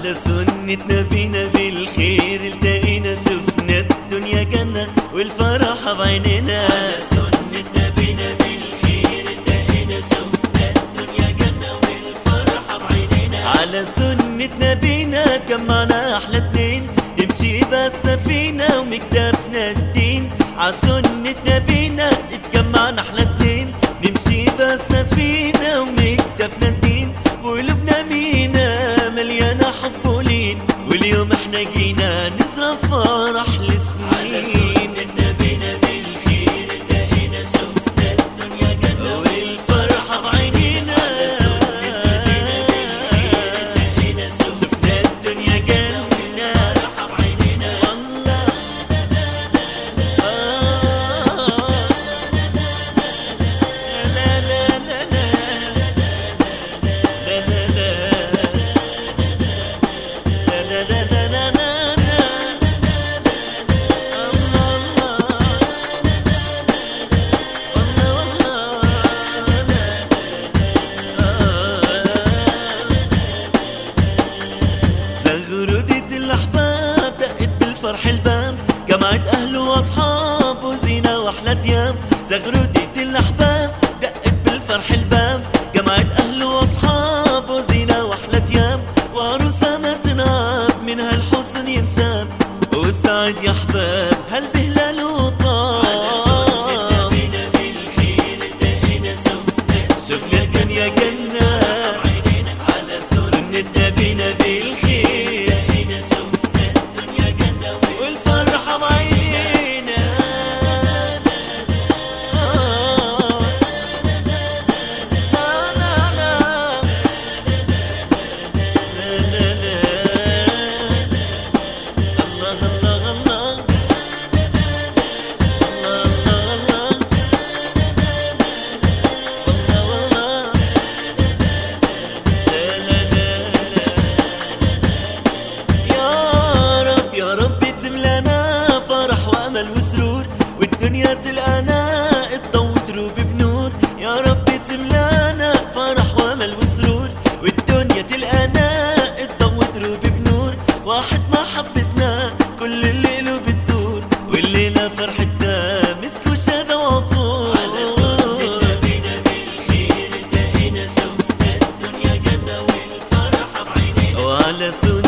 على سنة نبينا بالخير التقينا شفنا الدنيا جنة والفرحة بعيننا على سنة نبينا بالخير التقينا شفنا الدنيا جنة والفرحة بعيننا على سنة نبينا جمعنا أحلى اتنين نمشي بالسفينة ومكتفنا الدين. على جمعت أهل وأصحاب وزينة وأحلى أيام. زغردة الأحباب دقت بالفرح الباب. جمعت أهل وأصحاب وزينة وأحلى أيام. وعروسة ما تنعب من هالحسن ينساب. والسعد يا أحباب هالبهلال بالخير